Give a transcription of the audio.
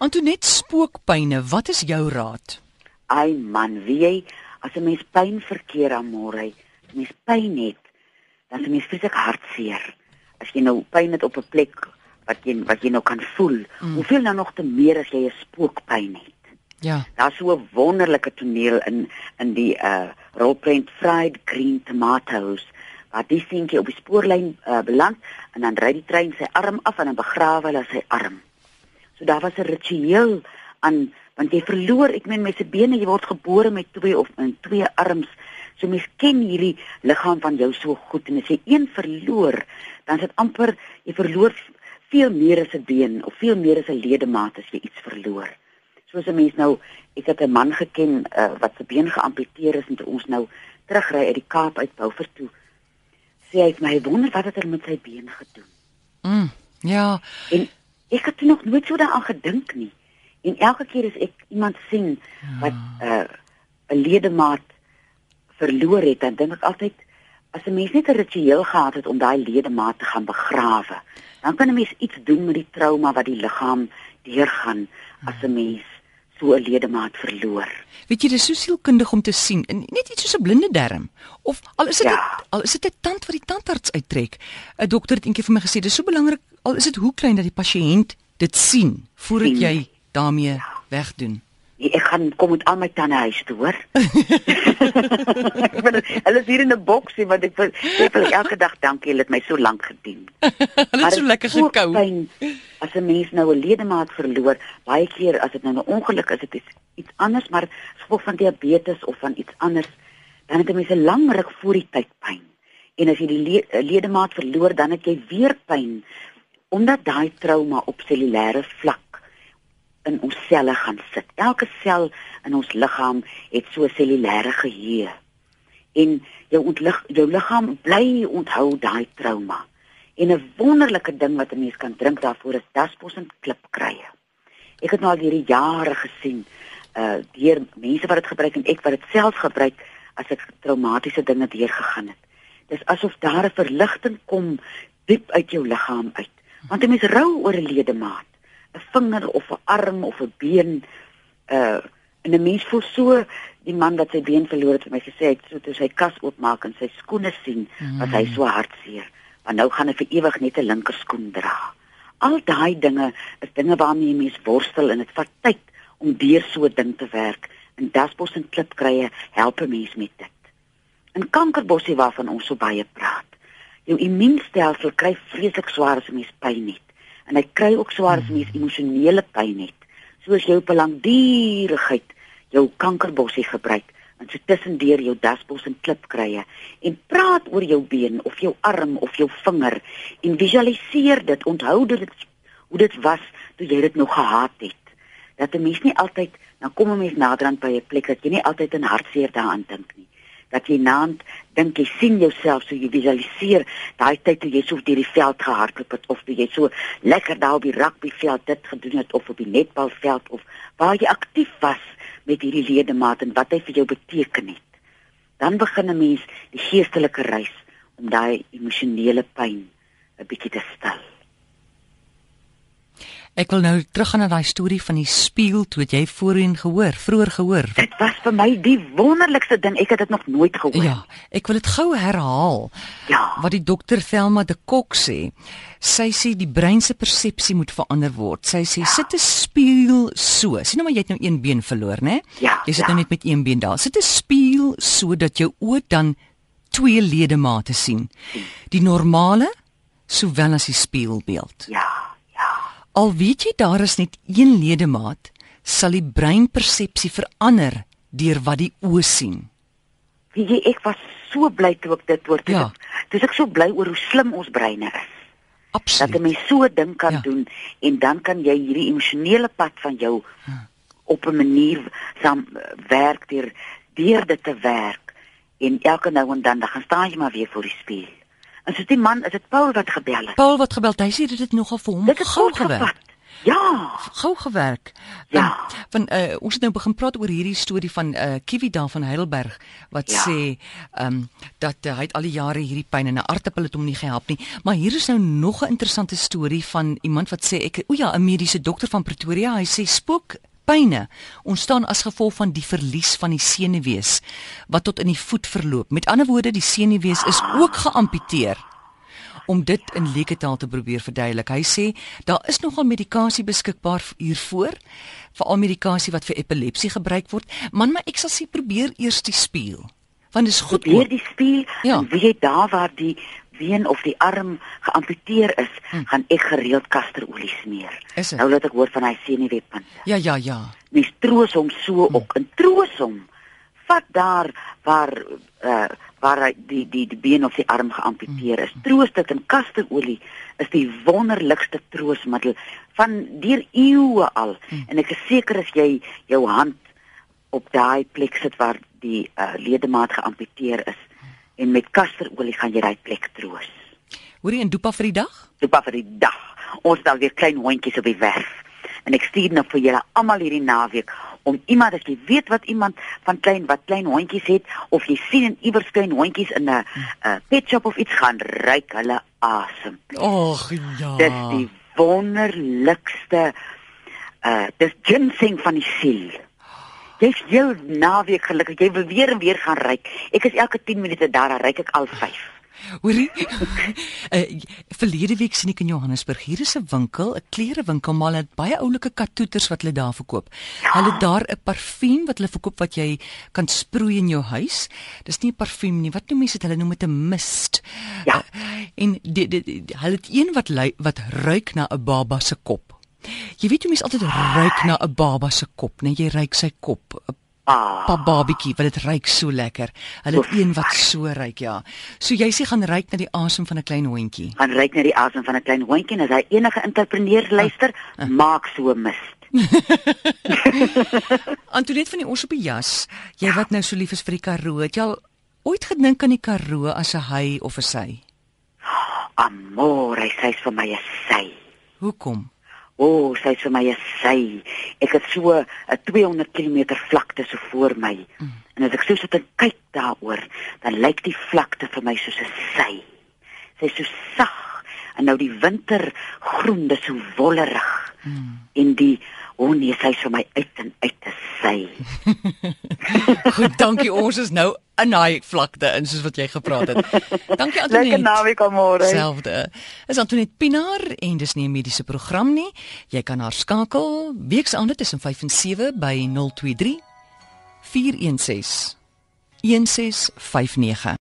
Antoinette spookpyne, wat is jou raad? Ai man, wie jy as 'n mens pyn verkeer aan môre, as mens pyn het, dan is 'n mens vreeslik hartseer. As jy nou pyn het op 'n plek wat jy wat jy nou kan voel, mm. hoeveel nou nog te meer as jy 'n spookpyn het. Ja. Daar's so 'n wonderlike toneel in in die uh rolprent Fried Green Tomatoes waar die seentjie op die spoorlyn uh, beland en dan ry die trein sy arm af en dan begrawe hulle sy arm. So daar was 'n ritueel aan want jy verloor, ek meen mense bene, jy word gebore met twee of in twee arms. So mens ken hierdie liggaam van jou so goed en as jy een verloor, dan is dit amper jy verloor veel meer as 'n been of veel meer as 'n ledemaat as jy iets verloor soos 'n mens nou ek het 'n man geken uh, wat se been geamputeer is en toe ons nou terugry uit die Kaap uit Beaufort toe sê hy my wonder wat het hy met sy been gedoen. Mm, ja. En ek het nog nooit so daaraan gedink nie. En elke keer as ek iemand sien wat 'n ja. uh, 'n ledemaat verloor het, dan dink ek altyd as 'n mens net 'n ritueel gehad het om daai ledemaat te gaan begrawe, dan kan 'n mens iets doen met die trauma wat die liggaam deurgaan as 'n mens so 'n ledemaat verloor. Weet jy, dis so sielkundig om te sien, net iets soos 'n blinde darm of al is dit Ja. al is dit 'n tand wat die tandarts uittrek. 'n Dokter het eendag vir my gesê, dis so belangrik al is dit hoe klein dat die pasiënt dit sien voordat jy daarmee wegdoen. Nee, ek gaan kom met al my tande huis toe, hoor. Ek bedoel, hulle is hier in 'n boksie want ek wil ek wil elke dag dankie, hulle het my so lank gedien. Hulle het so lekker gekou. pyn As 'n mens nou 'n ledemaat verloor, baie keer as dit nou 'n ongeluk is, dit is iets anders, maar gevolg van diabetes of van iets anders, dan het 'n mens 'n lang ruk voor die tyd pyn. En as jy die le ledemaat verloor, dan het jy weer pyn omdat daai trauma op cellulêre vlak in ons selle gaan sit. Elke sel in ons liggaam het so 'n cellulêre geheue. En jou ontlig jou liggaam bly onthou daai trauma. En 'n wonderlike ding wat 'n mens kan drink daarvoor is daspos en klipkruie. Ek het nou al hierdie jare gesien uh deur mense wat dit gebruik en ek wat dit self gebruik as ek traumatiese dinge deurgegaan het. Dis asof daar 'n verligting kom diep uit jou liggaam uit. Want 'n mens rou oor 'n ledemaat, 'n vinger of 'n arm of 'n been uh en 'n mens voel so die man wat sy been verloor het vir my gesê het so toe sy kas oopmaak en sy skoene sien was hy so hartseer want nou gaan hy vir ewig net 'n linker skoen dra. Al daai dinge is dinge waarmee 'n mens worstel en dit vat tyd om deur so 'n ding te werk. En daspos en klipkrye help 'n mens met dit. In kankerbossie waarvan ons so baie praat. Jou immuunstelsel kry vreeslik swaar as 'n mens pyn het. En hy kry ook swaar as 'n mens emosionele pyn het. Soos jou op 'n langdurigheid jou kankerbossie gebruik en so tussendeur jou daspos en klipkrye en praat oor jou been of jou arm of jou vinger en visualiseer dit onthou dit hoe dit was toe jy dit nog gehaat het dat 'n mens nie altyd dan kom 'n mens naderhand by 'n plek dat jy nie altyd in hartseer daaraan dink nie dat jy naand dink jy sien jouself so jy visualiseer daai tyd toe jy so deur die veld gehardloop het of toe jy so lekker daar op die rugbyveld dit gedoen het of op die netbalveld of waar jy aktief was met hierdie ledemaat en wat hy vir jou beteken het. Dan begin 'n mens die geestelike reis om daai emosionele pyn 'n bietjie te stil. Ek wil nou teruggaan na daai storie van die spieël toe het jy voorheen gehoor, vroeër gehoor. Dit was vir my die wonderlikste ding. Ek het dit nog nooit gehoor. Ja, ek wil dit gou herhaal. Ja. Wat die dokter Thelma de Kok sê. Sy sê die brein se persepsie moet verander word. Sy sê ja. sit 'n spieël so. Sien nou maar jy het nou een been verloor, né? Ja, Jy sit ja. nou net met een been daar. Sit 'n spieël sodat jou oë dan twee ledemate sien. Die normale sowel as die spieelbeeld. Ja, ja. Al weet jy daar is net een ledemaat, sal die breinpersepsie verander deur wat die oë sien. Weet jy, ek was so bly toe ek dit hoor. Ja. Toe ek so bly oor hoe slim ons breine is. Dat 'n Absoluut. mens so 'n ding kan Ja. ja. doen en dan kan jy hierdie emosionele pad van jou op 'n manier saam werk deur deur dit te werk en elke nou en dan dan gaan staan jy maar weer voor die spieël. En so die man, is dit Paul wat gebel het. Paul wat gebel, het, hy sê dit het nogal vir hom Dit gou gewerk. Ja. Gou gewerk. Ja. Van uh, ons het nou begin praat oor hierdie storie van uh, Kiwi daar van Heidelberg wat Ja. sê ehm um, dat uh, hy het al die jare hierdie pyn en 'n aartappel het hom nie gehelp nie. Maar hier is nou nog 'n interessante storie van iemand wat sê ek o ja, 'n mediese dokter van Pretoria, hy sê spook Pyne ontstaan as gevolg van die verlies van die senuwees wat tot in die voet verloop. Met ander woorde, die senuwees is ook geamputeer om dit in leeketaal te probeer verduidelik. Hy sê daar is nogal medikasie beskikbaar hiervoor, veral medikasie wat vir epilepsie gebruik word, man maar ek sal sê probeer eers die spieël. Want dit is goed Probeer ook. die spier Ja. en jy daar waar die been of die arm geamputeer is, Hm. gaan ek gereeld kasterolie smeer. Nou laat ek hoor van hy senuweepunte. Ja, ja, ja. Mens troos hom so Hm. op en troos hom. Vat daar waar uh waar hy die die die been of die arm geamputeer is. Hm. Troos dit in kasterolie is die wonderlikste troosmiddel van deur eeue al. Hm. En ek is seker as jy jou hand op daai plek sit waar die uh, ledemaat geamputeer is en met kasterolie gaan jy daai plek troos. Hoorie en dopa vir die dag? Sopa vir die dag. Ons het al weer klein hondjies op die werf. En ek stuur nou vir julle almal hierdie naweek om iemand as jy weet wat iemand van klein wat klein hondjies het of jy sien in iewers klein hondjies in 'n uh, pet shop of iets gaan ruik hulle asem. Ag ja. Dis die wonderlikste uh dis ginseng van die siel. Jy's heel naweek gelukkig. Jy wil weer en weer gaan ruik. Ek is elke 10 minute daar, dan ruik ek al 5. Hoorie? uh, verlede week sien ek in Johannesburg, hier is 'n winkel, 'n klerewinkel, maar hulle het baie oulike katoeters wat hulle daar verkoop. Hulle het daar 'n parfuum wat hulle verkoop wat jy kan sproei in jou huis. Dis nie 'n parfuum nie. Wat noem mense dit? Hulle noem dit 'n mist. Ja. Uh, en die, die, die, hulle het een wat lui, wat ruik na 'n baba se kop. Jy weet hoe mense altyd ruik na 'n baba se kop, nee, jy ruik sy kop. Ah, pa babietjie wat dit ruik so lekker. Hulle het een wat so ruik, ja. So jy sê gaan ruik na die asem van 'n klein hondjie. gaan ruik na die asem van 'n klein hondjie en as hy enige entrepreneur luister, maak so mist. Antoinette van die ons op die jas, jy wat nou so lief is vir die Karoo, het jy al ooit gedink aan die Karoo as 'n hy of 'n sy? Amor, hy sê vir my 'n sy. Hoekom? O, oh, sy sê vir my sy. Ek het so 'n 200 km vlakte so voor my. Mm. En as ek so sit en kyk daaroor, dan lyk die vlakte vir my soos 'n sy. Sy's so sag en nou die wintergroen, dis so wollerig. Mm. En die o oh nee, sy vir my uit en uit 'n sy. Goed, dankie. Ons is nou in daai vlakte in soos wat jy gepraat het. Dankie Antoinette. Lekker naweek almore. Selfde. Is Antoinette Pinaar en dis nie 'n mediese program nie. Jy kan haar skakel weksaande tussen 5 en 7 by 023 416 1659.